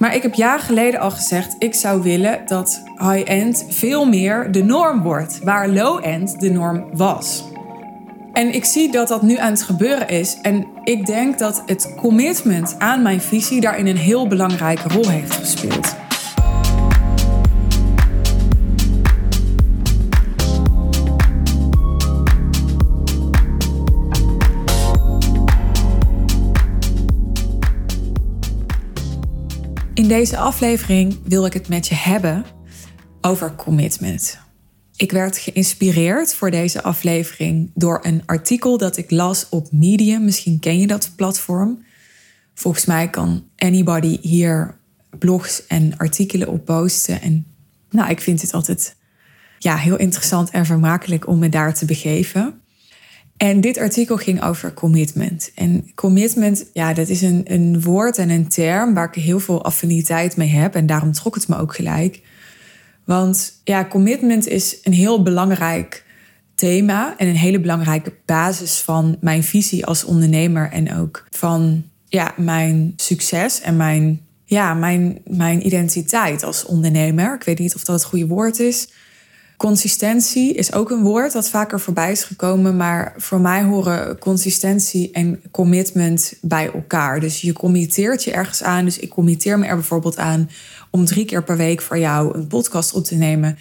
Maar ik heb jaren geleden al gezegd, ik zou willen dat high-end veel meer de norm wordt, waar low-end de norm was. En ik zie dat dat nu aan het gebeuren is. En ik denk dat het commitment aan mijn visie daarin een heel belangrijke rol heeft gespeeld. In deze aflevering wil ik het met je hebben over commitment. Ik werd geïnspireerd voor deze aflevering door een artikel dat ik las op Medium. Misschien ken je dat platform. Volgens mij kan anybody hier blogs en artikelen op posten. En nou, ik vind het altijd ja, heel interessant en vermakelijk om me daar te begeven. En dit artikel ging over commitment. En commitment, ja, dat is een, een woord en een term waar ik heel veel affiniteit mee heb. En daarom trok het me ook gelijk. Want ja, commitment is een heel belangrijk thema en een hele belangrijke basis van mijn visie als ondernemer en ook van ja, mijn succes en mijn, ja, mijn, mijn identiteit als ondernemer. Ik weet niet of dat het goede woord is. Consistentie is ook een woord dat vaker voorbij is gekomen, maar voor mij horen consistentie en commitment bij elkaar. Dus je committeert je ergens aan. Dus ik committeer me er bijvoorbeeld aan om drie keer per week voor jou een podcast op te nemen.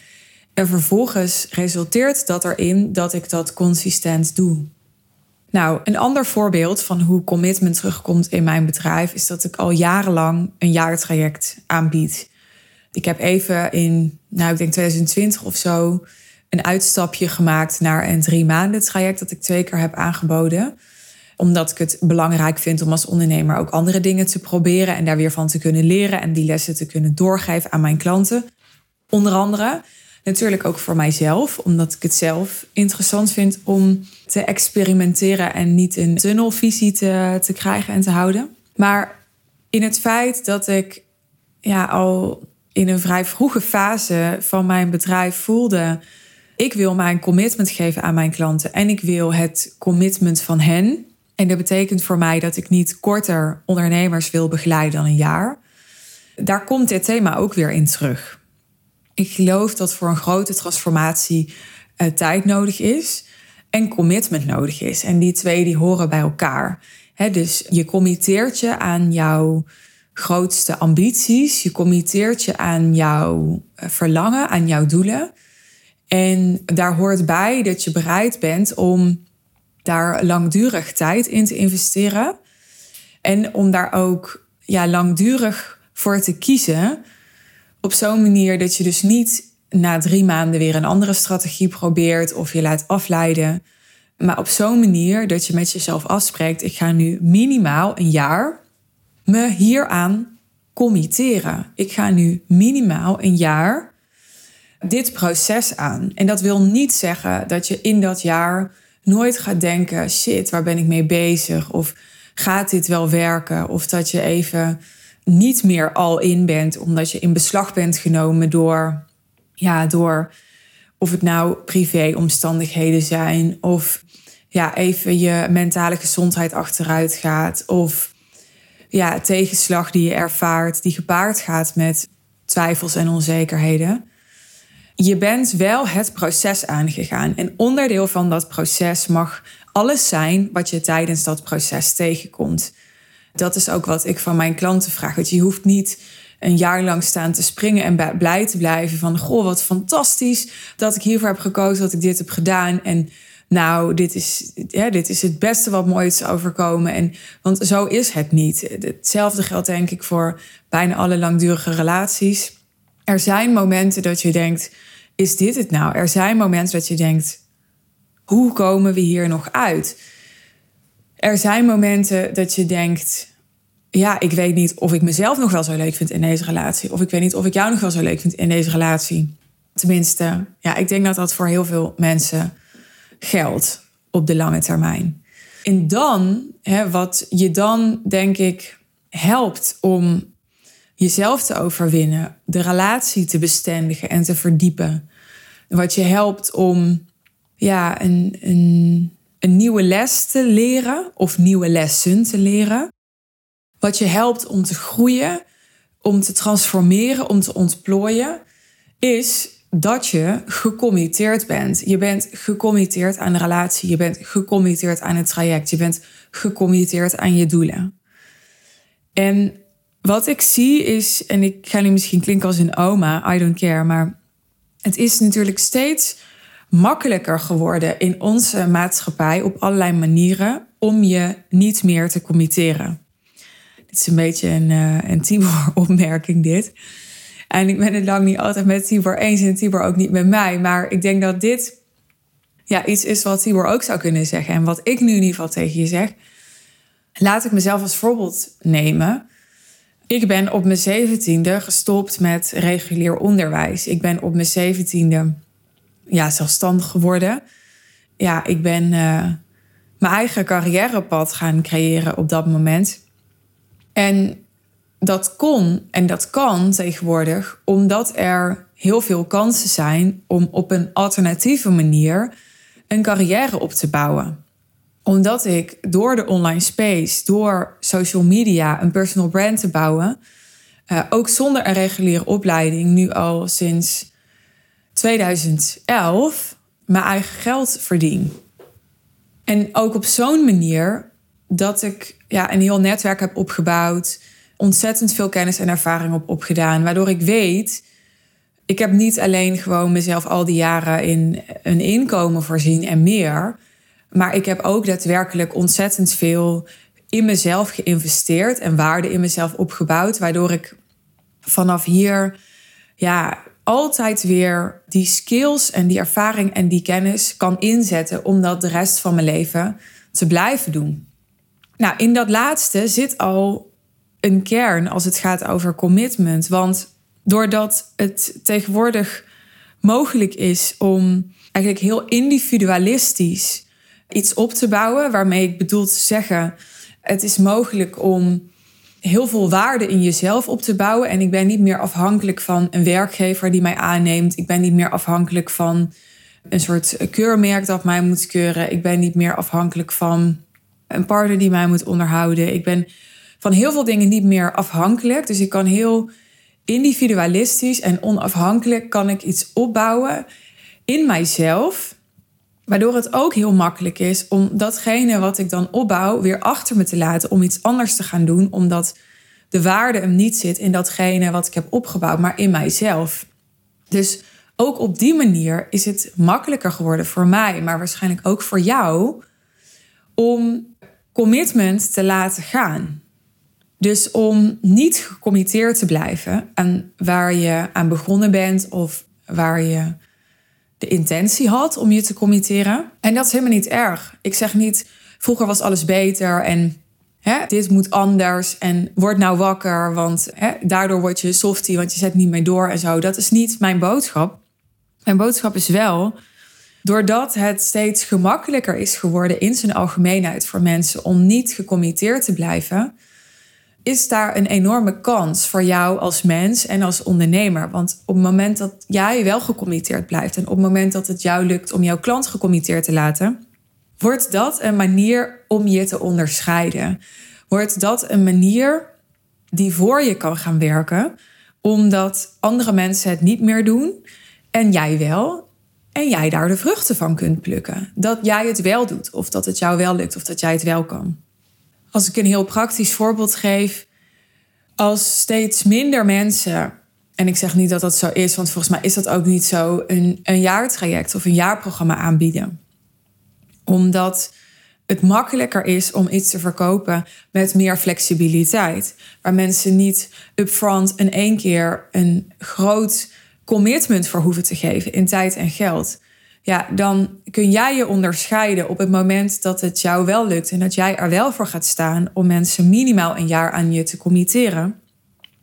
En vervolgens resulteert dat erin dat ik dat consistent doe. Nou, een ander voorbeeld van hoe commitment terugkomt in mijn bedrijf is dat ik al jarenlang een jaartraject aanbied. Ik heb even in, nou ik denk 2020 of zo, een uitstapje gemaakt naar een drie maanden traject dat ik twee keer heb aangeboden. Omdat ik het belangrijk vind om als ondernemer ook andere dingen te proberen en daar weer van te kunnen leren en die lessen te kunnen doorgeven aan mijn klanten. Onder andere. Natuurlijk ook voor mijzelf, omdat ik het zelf interessant vind om te experimenteren en niet een tunnelvisie te, te krijgen en te houden. Maar in het feit dat ik ja, al in een vrij vroege fase van mijn bedrijf voelde. Ik wil mijn commitment geven aan mijn klanten en ik wil het commitment van hen. En dat betekent voor mij dat ik niet korter ondernemers wil begeleiden dan een jaar. Daar komt dit thema ook weer in terug. Ik geloof dat voor een grote transformatie uh, tijd nodig is en commitment nodig is. En die twee die horen bij elkaar. dus je committeert je aan jouw grootste ambities. Je committeert je aan jouw eh, verlangen, aan jouw doelen. En daar hoort bij dat je bereid bent om daar langdurig tijd in te investeren. En om daar ook ja, langdurig voor te kiezen. Op zo'n manier dat je dus niet na drie maanden weer een andere strategie probeert of je laat afleiden. Maar op zo'n manier dat je met jezelf afspreekt: ik ga nu minimaal een jaar me hieraan committeren. Ik ga nu minimaal een jaar dit proces aan. En dat wil niet zeggen dat je in dat jaar nooit gaat denken: shit, waar ben ik mee bezig? Of gaat dit wel werken? Of dat je even niet meer al in bent, omdat je in beslag bent genomen door, ja, door of het nou privéomstandigheden zijn, of ja, even je mentale gezondheid achteruit gaat, of ja, tegenslag die je ervaart, die gepaard gaat met twijfels en onzekerheden. Je bent wel het proces aangegaan. En onderdeel van dat proces mag alles zijn wat je tijdens dat proces tegenkomt. Dat is ook wat ik van mijn klanten vraag. Je hoeft niet een jaar lang staan te springen en blij te blijven van goh, wat fantastisch dat ik hiervoor heb gekozen, dat ik dit heb gedaan. En nou, dit is, ja, dit is het beste wat me is overkomen. En, want zo is het niet. Hetzelfde geldt denk ik voor bijna alle langdurige relaties. Er zijn momenten dat je denkt, is dit het nou? Er zijn momenten dat je denkt, hoe komen we hier nog uit? Er zijn momenten dat je denkt, ja, ik weet niet of ik mezelf nog wel zo leuk vind in deze relatie. Of ik weet niet of ik jou nog wel zo leuk vind in deze relatie. Tenminste, ja, ik denk dat dat voor heel veel mensen geld op de lange termijn. En dan, hè, wat je dan denk ik helpt om jezelf te overwinnen, de relatie te bestendigen en te verdiepen. Wat je helpt om ja, een, een, een nieuwe les te leren of nieuwe lessen te leren. Wat je helpt om te groeien, om te transformeren, om te ontplooien, is dat je gecommitteerd bent. Je bent gecommitteerd aan de relatie, je bent gecommitteerd aan het traject, je bent gecommitteerd aan je doelen. En wat ik zie is, en ik ga nu misschien klinken als een oma, I don't care, maar het is natuurlijk steeds makkelijker geworden in onze maatschappij op allerlei manieren om je niet meer te committeren. Dit is een beetje een, uh, een Tibor-opmerking dit. En ik ben het lang niet altijd met Tibor eens en Tibor ook niet met mij. Maar ik denk dat dit ja, iets is wat Tibor ook zou kunnen zeggen. En wat ik nu in ieder geval tegen je zeg. Laat ik mezelf als voorbeeld nemen. Ik ben op mijn zeventiende gestopt met regulier onderwijs. Ik ben op mijn zeventiende ja, zelfstandig geworden. Ja, ik ben uh, mijn eigen carrièrepad gaan creëren op dat moment. En dat kon en dat kan tegenwoordig omdat er heel veel kansen zijn om op een alternatieve manier een carrière op te bouwen. Omdat ik door de online space, door social media een personal brand te bouwen, uh, ook zonder een reguliere opleiding, nu al sinds 2011, mijn eigen geld verdien. En ook op zo'n manier dat ik ja, een heel netwerk heb opgebouwd ontzettend veel kennis en ervaring op opgedaan. Waardoor ik weet, ik heb niet alleen gewoon mezelf al die jaren in een inkomen voorzien en meer. Maar ik heb ook daadwerkelijk ontzettend veel in mezelf geïnvesteerd en waarde in mezelf opgebouwd. Waardoor ik vanaf hier ja, altijd weer die skills en die ervaring en die kennis kan inzetten om dat de rest van mijn leven te blijven doen. Nou, in dat laatste zit al een kern als het gaat over commitment. Want doordat het tegenwoordig mogelijk is om eigenlijk heel individualistisch iets op te bouwen, waarmee ik bedoel te zeggen, het is mogelijk om heel veel waarde in jezelf op te bouwen. En ik ben niet meer afhankelijk van een werkgever die mij aanneemt. Ik ben niet meer afhankelijk van een soort keurmerk dat mij moet keuren. Ik ben niet meer afhankelijk van een partner die mij moet onderhouden. Ik ben van heel veel dingen niet meer afhankelijk. Dus ik kan heel individualistisch en onafhankelijk kan ik iets opbouwen in mijzelf. Waardoor het ook heel makkelijk is om datgene wat ik dan opbouw weer achter me te laten om iets anders te gaan doen. Omdat de waarde hem niet zit in datgene wat ik heb opgebouwd, maar in mijzelf. Dus ook op die manier is het makkelijker geworden voor mij, maar waarschijnlijk ook voor jou, om commitment te laten gaan. Dus om niet gecommitteerd te blijven aan waar je aan begonnen bent of waar je de intentie had om je te committeren. En dat is helemaal niet erg. Ik zeg niet, vroeger was alles beter en hè, dit moet anders en word nou wakker, want hè, daardoor word je softie, want je zet niet meer door en zo. Dat is niet mijn boodschap. Mijn boodschap is wel, doordat het steeds gemakkelijker is geworden in zijn algemeenheid voor mensen om niet gecommitteerd te blijven is daar een enorme kans voor jou als mens en als ondernemer. Want op het moment dat jij wel gecommitteerd blijft en op het moment dat het jou lukt om jouw klant gecommitteerd te laten, wordt dat een manier om je te onderscheiden. Wordt dat een manier die voor je kan gaan werken, omdat andere mensen het niet meer doen en jij wel. En jij daar de vruchten van kunt plukken. Dat jij het wel doet, of dat het jou wel lukt, of dat jij het wel kan. Als ik een heel praktisch voorbeeld geef, als steeds minder mensen, en ik zeg niet dat dat zo is, want volgens mij is dat ook niet zo, een, een jaartraject of een jaarprogramma aanbieden. Omdat het makkelijker is om iets te verkopen met meer flexibiliteit. Waar mensen niet upfront in één keer een groot commitment voor hoeven te geven in tijd en geld ja, dan kun jij je onderscheiden op het moment dat het jou wel lukt en dat jij er wel voor gaat staan om mensen minimaal een jaar aan je te committeren.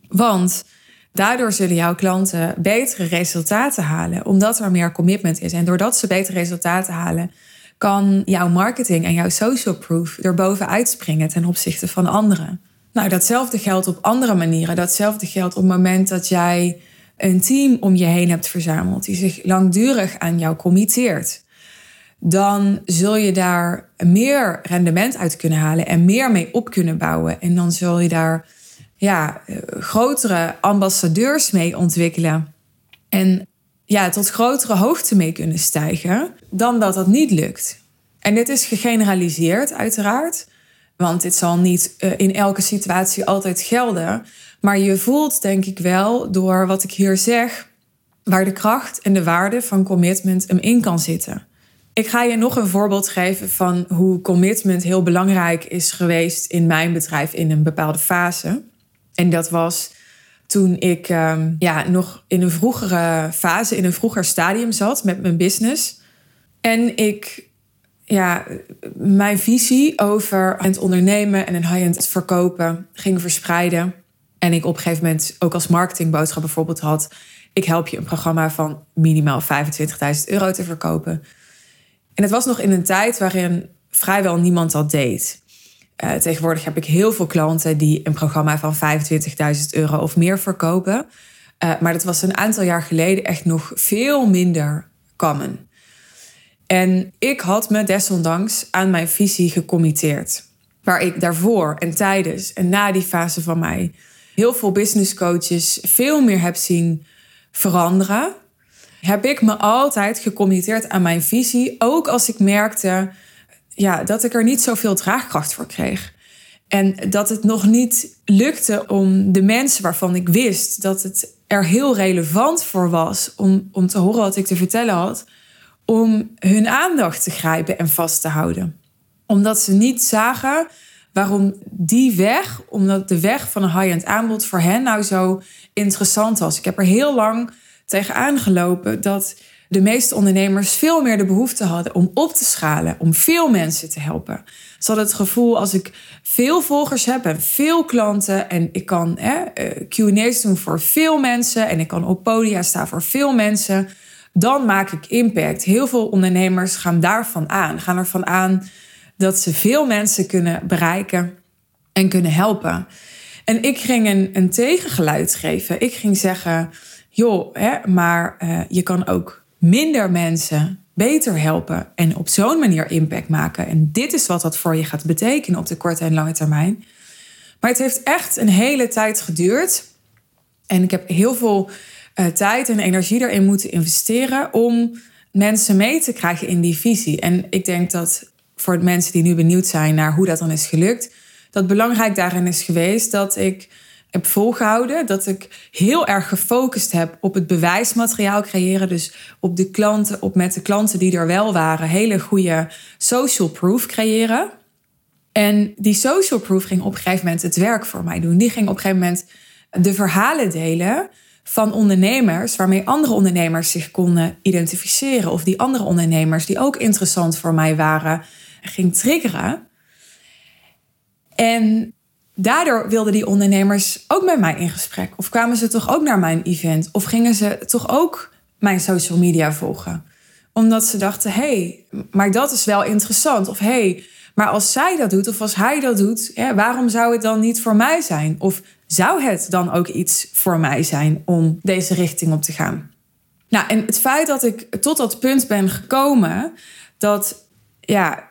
Want daardoor zullen jouw klanten betere resultaten halen, omdat er meer commitment is. En doordat ze betere resultaten halen, kan jouw marketing en jouw social proof er bovenuit springen ten opzichte van anderen. Nou, datzelfde geldt op andere manieren. Datzelfde geldt op het moment dat jij een team om je heen hebt verzameld die zich langdurig aan jou committeert, dan zul je daar meer rendement uit kunnen halen en meer mee op kunnen bouwen. En dan zul je daar ja, grotere ambassadeurs mee ontwikkelen. En ja, tot grotere hoogte mee kunnen stijgen, dan dat dat niet lukt. En dit is gegeneraliseerd, uiteraard. Want dit zal niet uh, in elke situatie altijd gelden. Maar je voelt, denk ik wel, door wat ik hier zeg, waar de kracht en de waarde van commitment hem in kan zitten. Ik ga je nog een voorbeeld geven van hoe commitment heel belangrijk is geweest in mijn bedrijf in een bepaalde fase. En dat was toen ik um, ja, nog in een vroegere fase, in een vroeger stadium zat met mijn business. En ik ja, mijn visie over het ondernemen en een high-end verkopen ging verspreiden. En ik op een gegeven moment ook als marketingboodschap bijvoorbeeld had: ik help je een programma van minimaal 25.000 euro te verkopen. En het was nog in een tijd waarin vrijwel niemand dat deed. Uh, tegenwoordig heb ik heel veel klanten die een programma van 25.000 euro of meer verkopen. Uh, maar dat was een aantal jaar geleden echt nog veel minder common. En ik had me desondanks aan mijn visie gecommitteerd. Waar ik daarvoor en tijdens en na die fase van mij heel veel business coaches veel meer heb zien veranderen, heb ik me altijd gecommitteerd aan mijn visie. Ook als ik merkte ja, dat ik er niet zoveel draagkracht voor kreeg. En dat het nog niet lukte om de mensen waarvan ik wist dat het er heel relevant voor was om, om te horen wat ik te vertellen had, om hun aandacht te grijpen en vast te houden. Omdat ze niet zagen waarom die weg, omdat de weg van een high-end aanbod voor hen nou zo interessant was. Ik heb er heel lang tegenaan gelopen dat de meeste ondernemers veel meer de behoefte hadden om op te schalen, om veel mensen te helpen. Ze hadden het gevoel als ik veel volgers heb en veel klanten en ik kan eh, Q&A's doen voor veel mensen en ik kan op podia staan voor veel mensen, dan maak ik impact. Heel veel ondernemers gaan daarvan aan, gaan ervan aan dat ze veel mensen kunnen bereiken en kunnen helpen. En ik ging een, een tegengeluid geven. Ik ging zeggen, joh, hè, maar uh, je kan ook minder mensen beter helpen en op zo'n manier impact maken. En dit is wat dat voor je gaat betekenen op de korte en lange termijn. Maar het heeft echt een hele tijd geduurd. En ik heb heel veel uh, tijd en energie erin moeten investeren om mensen mee te krijgen in die visie. En ik denk dat voor de mensen die nu benieuwd zijn naar hoe dat dan is gelukt, dat belangrijk daarin is geweest dat ik heb volgehouden. Dat ik heel erg gefocust heb op het bewijsmateriaal creëren. Dus op de klanten, op met de klanten die er wel waren, hele goede social proof creëren. En die social proof ging op een gegeven moment het werk voor mij doen. Die ging op een gegeven moment de verhalen delen van ondernemers waarmee andere ondernemers zich konden identificeren. Of die andere ondernemers die ook interessant voor mij waren, ging triggeren. En daardoor wilden die ondernemers ook met mij in gesprek. Of kwamen ze toch ook naar mijn event? Of gingen ze toch ook mijn social media volgen? Omdat ze dachten, hé, hey, maar dat is wel interessant. Of hé, hey, maar als zij dat doet of als hij dat doet, waarom zou het dan niet voor mij zijn? Of zou het dan ook iets voor mij zijn om deze richting op te gaan? Nou, en het feit dat ik tot dat punt ben gekomen dat ja,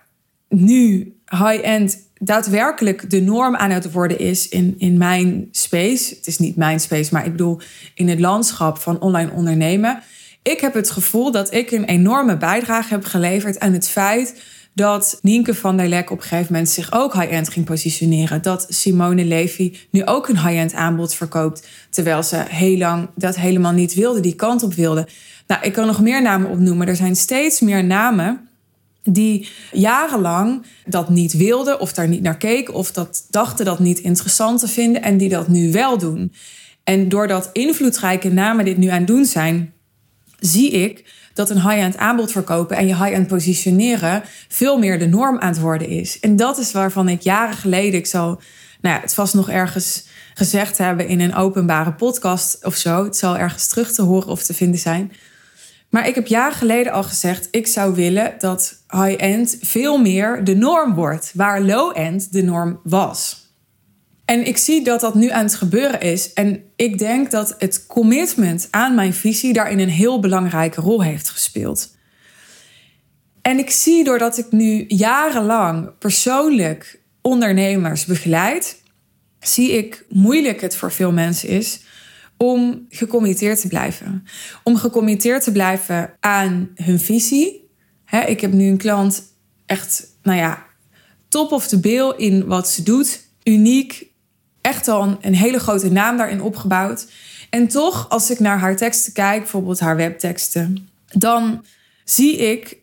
nu high-end daadwerkelijk de norm aan het worden is in, in mijn space. Het is niet mijn space, maar ik bedoel in het landschap van online ondernemen. Ik heb het gevoel dat ik een enorme bijdrage heb geleverd aan het feit dat Nienke van der Lek op een gegeven moment zich ook high-end ging positioneren. Dat Simone Levy nu ook een high-end aanbod verkoopt. Terwijl ze heel lang dat helemaal niet wilde, die kant op wilde. Nou, ik kan nog meer namen opnoemen. Er zijn steeds meer namen die jarenlang dat niet wilden of daar niet naar keken of dat dachten dat niet interessant te vinden en die dat nu wel doen. En doordat invloedrijke namen dit nu aan doen zijn, zie ik dat een high-end aanbod verkopen en je high-end positioneren veel meer de norm aan het worden is. En dat is waarvan ik jaren geleden, ik zal nou ja, het vast nog ergens gezegd hebben in een openbare podcast of zo. Het zal ergens terug te horen of te vinden zijn. Maar ik heb jaren geleden al gezegd, ik zou willen dat high-end veel meer de norm wordt, waar low-end de norm was. En ik zie dat dat nu aan het gebeuren is. En ik denk dat het commitment aan mijn visie daarin een heel belangrijke rol heeft gespeeld. En ik zie doordat ik nu jarenlang persoonlijk ondernemers begeleid, zie ik moeilijk het voor veel mensen is om gecommitteerd te blijven. Om gecommitteerd te blijven aan hun visie. ik heb nu een klant echt, nou ja, top of the bill in wat ze doet. Uniek. Echt al een hele grote naam daarin opgebouwd. En toch, als ik naar haar teksten kijk, bijvoorbeeld haar webteksten, dan zie ik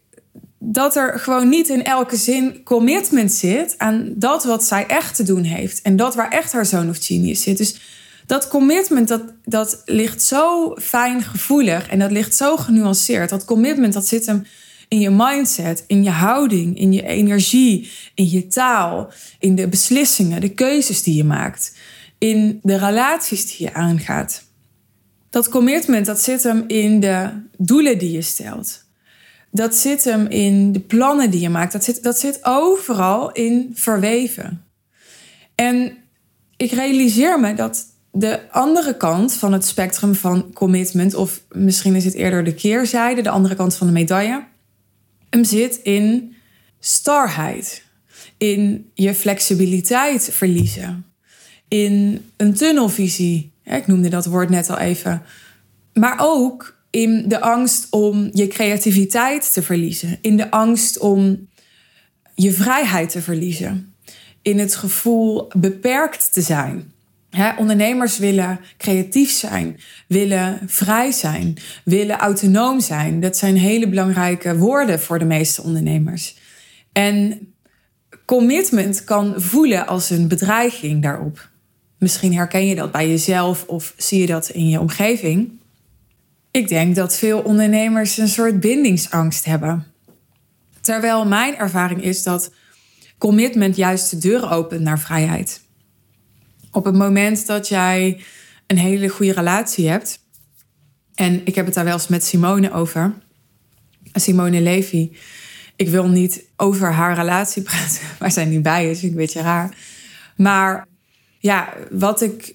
dat er gewoon niet in elke zin commitment zit aan dat wat zij echt te doen heeft. En dat waar echt haar zoon of genius zit. Dus dat commitment, dat, dat ligt zo fijn gevoelig en dat ligt zo genuanceerd. Dat commitment, dat zit hem in je mindset, in je houding, in je energie, in je taal, in de beslissingen, de keuzes die je maakt, in de relaties die je aangaat. Dat commitment, dat zit hem in de doelen die je stelt. Dat zit hem in de plannen die je maakt. Dat zit, dat zit overal in verweven. En ik realiseer me dat de andere kant van het spectrum van commitment, of misschien is het eerder de keerzijde, de andere kant van de medaille, hem zit in starheid, in je flexibiliteit verliezen, in een tunnelvisie. Ik noemde dat woord net al even. Maar ook in de angst om je creativiteit te verliezen, in de angst om je vrijheid te verliezen, in het gevoel beperkt te zijn ondernemers willen creatief zijn, willen vrij zijn, willen autonoom zijn. Dat zijn hele belangrijke woorden voor de meeste ondernemers. En commitment kan voelen als een bedreiging daarop. Misschien herken je dat bij jezelf of zie je dat in je omgeving. Ik denk dat veel ondernemers een soort bindingsangst hebben. Terwijl mijn ervaring is dat commitment juist de deur opent naar vrijheid. Op het moment dat jij een hele goede relatie hebt. En ik heb het daar wel eens met Simone over. Simone Levy. Ik wil niet over haar relatie praten, waar zij nu bij is. Een beetje raar. Maar ja, wat ik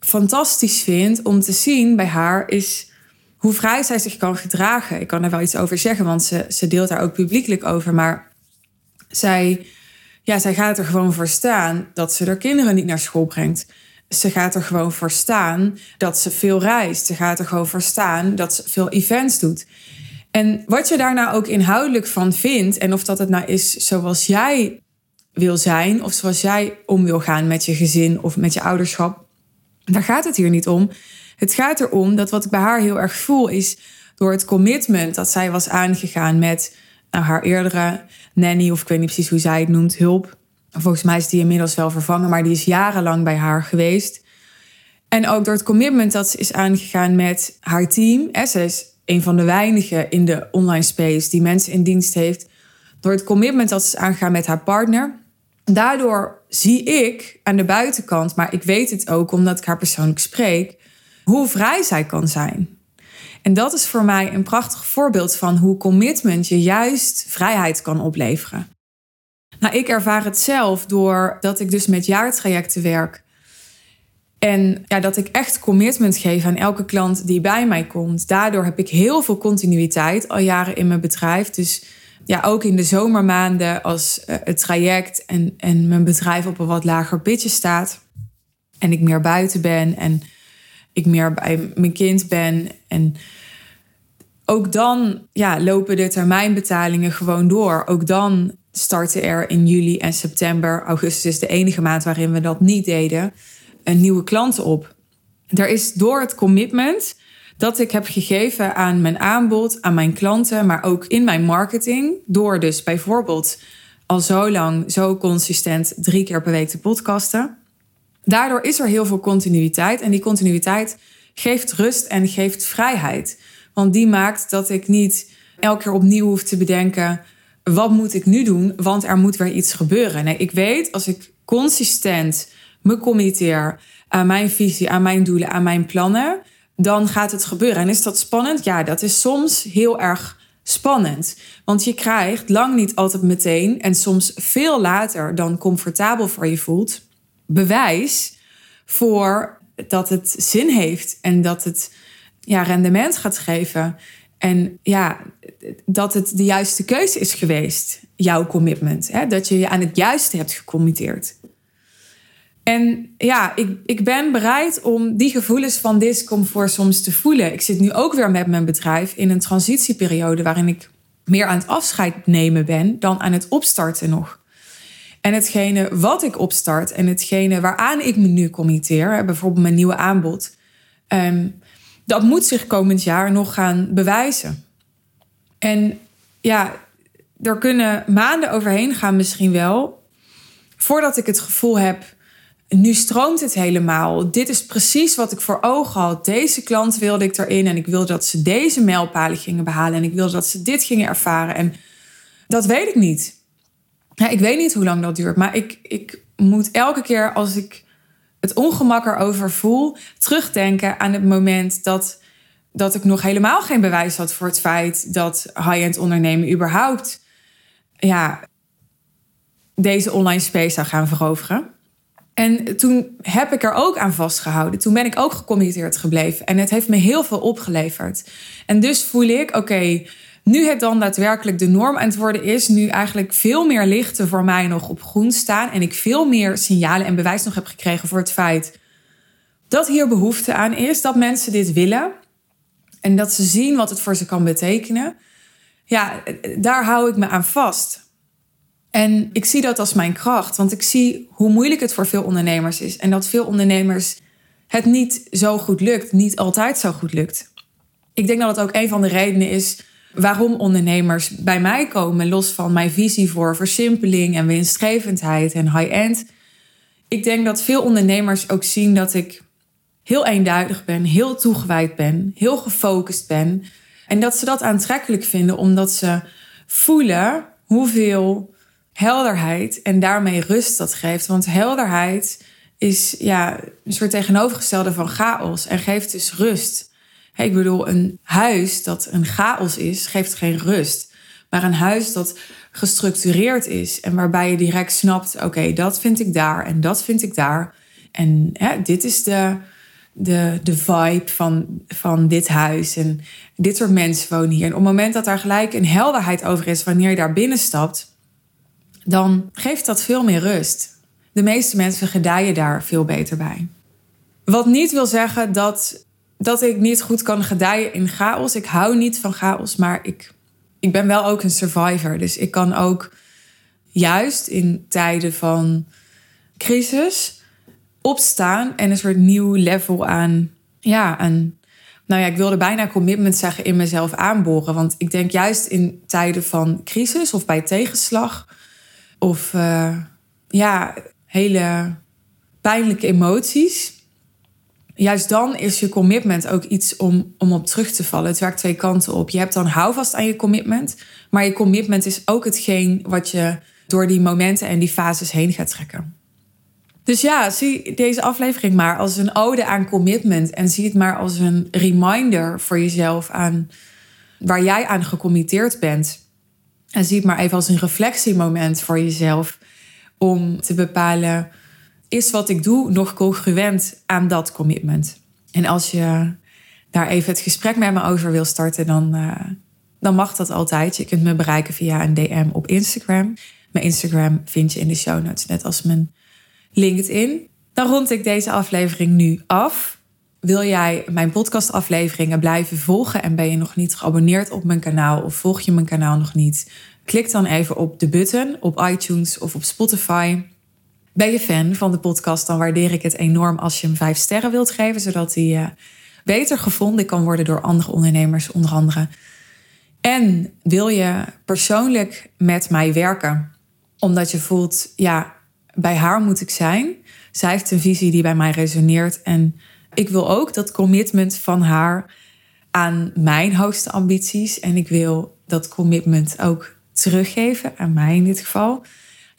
fantastisch vind om te zien bij haar is hoe vrij zij zich kan gedragen. Ik kan er wel iets over zeggen, want ze, ze deelt daar ook publiekelijk over. Maar zij ja, zij gaat er gewoon voor staan dat ze haar kinderen niet naar school brengt. Ze gaat er gewoon voor staan dat ze veel reist. Ze gaat er gewoon voor staan dat ze veel events doet. En wat je daar nou ook inhoudelijk van vindt, en of dat het nou is zoals jij wil zijn, of zoals jij om wil gaan met je gezin of met je ouderschap, daar gaat het hier niet om. Het gaat erom dat wat ik bij haar heel erg voel is door het commitment dat zij was aangegaan met haar eerdere nanny, of ik weet niet precies hoe zij het noemt, hulp. Volgens mij is die inmiddels wel vervangen, maar die is jarenlang bij haar geweest. En ook door het commitment dat ze is aangegaan met haar team. Ze is een van de weinigen in de online space die mensen in dienst heeft. Door het commitment dat ze is aangegaan met haar partner. Daardoor zie ik aan de buitenkant, maar ik weet het ook omdat ik haar persoonlijk spreek, hoe vrij zij kan zijn. En dat is voor mij een prachtig voorbeeld van hoe commitment je juist vrijheid kan opleveren. Nou, ik ervaar het zelf doordat ik dus met jaartrajecten werk. En ja, dat ik echt commitment geef aan elke klant die bij mij komt. Daardoor heb ik heel veel continuïteit al jaren in mijn bedrijf. Dus ja, ook in de zomermaanden als eh, het traject en, en mijn bedrijf op een wat lager pitje staat. En ik meer buiten ben en ik meer bij mijn kind ben. En ook dan ja, lopen de termijnbetalingen gewoon door. Ook dan starten er in juli en september, augustus is de enige maand waarin we dat niet deden, een nieuwe klanten op. Er is door het commitment dat ik heb gegeven aan mijn aanbod, aan mijn klanten, maar ook in mijn marketing, door dus bijvoorbeeld al zo lang, zo consistent drie keer per week te podcasten. Daardoor is er heel veel continuïteit en die continuïteit geeft rust en geeft vrijheid. Want die maakt dat ik niet elke keer opnieuw hoef te bedenken: wat moet ik nu doen? Want er moet weer iets gebeuren. Nee, ik weet als ik consistent me committeer aan mijn visie, aan mijn doelen, aan mijn plannen, dan gaat het gebeuren. En is dat spannend? Ja, dat is soms heel erg spannend. Want je krijgt lang niet altijd meteen en soms veel later dan comfortabel voor je voelt, bewijs voor dat het zin heeft en dat het ja, rendement gaat geven. En ja, dat het de juiste keuze is geweest, jouw commitment. Hè? Dat je je aan het juiste hebt gecommitteerd. En ja, ik, ik ben bereid om die gevoelens van discomfort soms te voelen. Ik zit nu ook weer met mijn bedrijf in een transitieperiode waarin ik meer aan het afscheid nemen ben dan aan het opstarten nog. En hetgene wat ik opstart en hetgene waaraan ik me nu committeer, bijvoorbeeld mijn nieuwe aanbod, ehm, dat moet zich komend jaar nog gaan bewijzen. En ja, er kunnen maanden overheen gaan misschien wel, voordat ik het gevoel heb, nu stroomt het helemaal. Dit is precies wat ik voor ogen had. Deze klant wilde ik erin en ik wilde dat ze deze mijlpalen gingen behalen en ik wilde dat ze dit gingen ervaren. En dat weet ik niet. Ja, ik weet niet hoe lang dat duurt, maar ik, ik moet elke keer als ik het ongemak erover voel, terugdenken aan het moment dat, dat ik nog helemaal geen bewijs had voor het feit dat high-end ondernemen überhaupt ja, deze online space zou gaan veroveren. En toen heb ik er ook aan vastgehouden. Toen ben ik ook gecommitteerd gebleven. En het heeft me heel veel opgeleverd. En dus voel ik, oké, nu het dan daadwerkelijk de norm aan het worden is, nu eigenlijk veel meer lichten voor mij nog op groen staan en ik veel meer signalen en bewijs nog heb gekregen voor het feit dat hier behoefte aan is, dat mensen dit willen en dat ze zien wat het voor ze kan betekenen. Ja, daar hou ik me aan vast. En ik zie dat als mijn kracht, want ik zie hoe moeilijk het voor veel ondernemers is en dat veel ondernemers het niet zo goed lukt, niet altijd zo goed lukt. Ik denk dat het ook een van de redenen is waarom ondernemers bij mij komen, los van mijn visie voor versimpeling en winstgevendheid en high-end. Ik denk dat veel ondernemers ook zien dat ik heel eenduidig ben, heel toegewijd ben, heel gefocust ben. En dat ze dat aantrekkelijk vinden omdat ze voelen hoeveel helderheid en daarmee rust dat geeft. Want helderheid is ja, een soort tegenovergestelde van chaos en geeft dus rust. Ik bedoel, een huis dat een chaos is, geeft geen rust. Maar een huis dat gestructureerd is en waarbij je direct snapt: oké, dat vind ik daar en dat vind ik daar. En dit is de, de, de vibe van, van dit huis. En dit soort mensen wonen hier. En op het moment dat daar gelijk een helderheid over is wanneer je daar binnenstapt, dan geeft dat veel meer rust. De meeste mensen gedijen daar veel beter bij. Wat niet wil zeggen dat dat ik niet goed kan gedijen in chaos. Ik hou niet van chaos, maar ik, ik ben wel ook een survivor. Dus ik kan ook juist in tijden van crisis opstaan en een soort nieuw level aan, ja, aan, nou ja, ik wilde bijna commitment zeggen in mezelf aanboren. Want ik denk juist in tijden van crisis of bij tegenslag of uh, ja, hele pijnlijke emoties juist dan is je commitment ook iets om, om op terug te vallen. Het werkt twee kanten op. Je hebt dan houvast aan je commitment. Maar je commitment is ook hetgeen wat je door die momenten en die fases heen gaat trekken. Dus ja, zie deze aflevering maar als een ode aan commitment. En zie het maar als een reminder voor jezelf aan waar jij aan gecommitteerd bent. En zie het maar even als een reflectiemoment voor jezelf. Om te bepalen is wat ik doe nog congruent aan dat commitment? En als je daar even het gesprek met me over wil starten, dan, uh, dan mag dat altijd. Je kunt me bereiken via een DM op Instagram. Mijn Instagram vind je in de show notes, net als mijn LinkedIn. Dan rond ik deze aflevering nu af. Wil jij mijn podcastafleveringen blijven volgen en ben je nog niet geabonneerd op mijn kanaal of volg je mijn kanaal nog niet? Klik dan even op de button op iTunes of op Spotify. Ben je fan van de podcast, dan waardeer ik het enorm als je hem vijf sterren wilt geven, zodat hij uh, beter gevonden kan worden door andere ondernemers, onder andere. En wil je persoonlijk met mij werken, omdat je voelt, ja, bij haar moet ik zijn. Zij heeft een visie die bij mij resoneert en ik wil ook dat commitment van haar aan mijn hoogste ambities en ik wil dat commitment ook teruggeven aan mij in dit geval.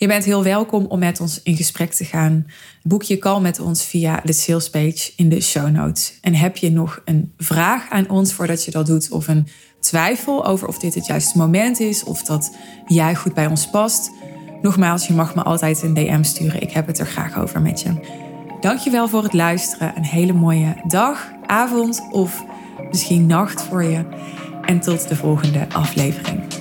Je bent heel welkom om met ons in gesprek te gaan. Boek je call met ons via de sales page in de show notes. En heb je nog een vraag aan ons voordat je dat doet, of een twijfel over of dit het juiste moment is, of dat jij goed bij ons past? Nogmaals, je mag me altijd een DM sturen. Ik heb het er graag over met je. Dankjewel voor het luisteren. Een hele mooie dag, avond of misschien nacht voor je. En tot de volgende aflevering.